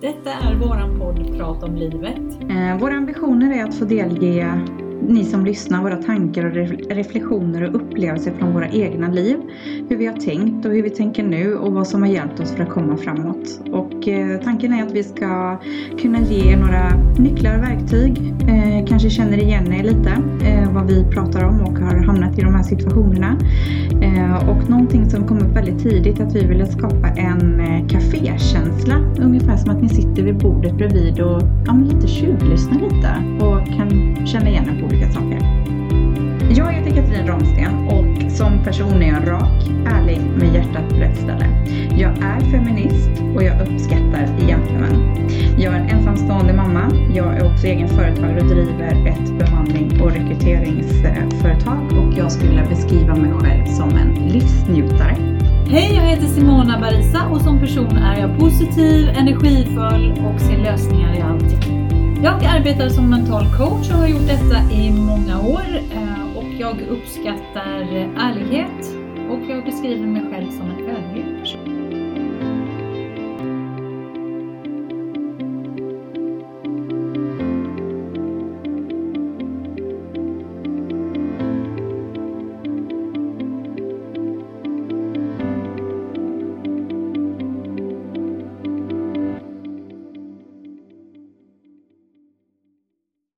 Detta är våran podd Prat om livet. Eh, våra ambitioner är att få delge ni som lyssnar våra tankar och reflektioner och upplevelser från våra egna liv. Hur vi har tänkt och hur vi tänker nu och vad som har hjälpt oss för att komma framåt. Och eh, tanken är att vi ska kunna ge er några nycklar och verktyg. Eh, kanske känner igen er lite eh, vad vi pratar om och har hamnat i de här situationerna. Eh, och någonting som kom upp väldigt tidigt att vi ville skapa en eh, känsla. Ungefär som att ni sitter vid bordet bredvid och ja, lite tjuvlyssnar lite och kan känna igen er på olika saker. Jag heter Katrin Ramsten och som person är jag rak, ärlig med hjärtat på rätt ställe. Jag är feminist och jag uppskattar gentlemän. Jag är en ensamstående mamma. Jag är också egen företagare och driver ett bemanning och rekryteringsföretag och jag skulle vilja beskriva mig själv som en livsnjutare. Jag heter Simona Barisa och som person är jag positiv, energifull och ser lösningar i allting. Jag arbetar som mental coach och har gjort detta i många år eh, och jag uppskattar ärlighet och jag beskriver mig själv som en ödmjuk person.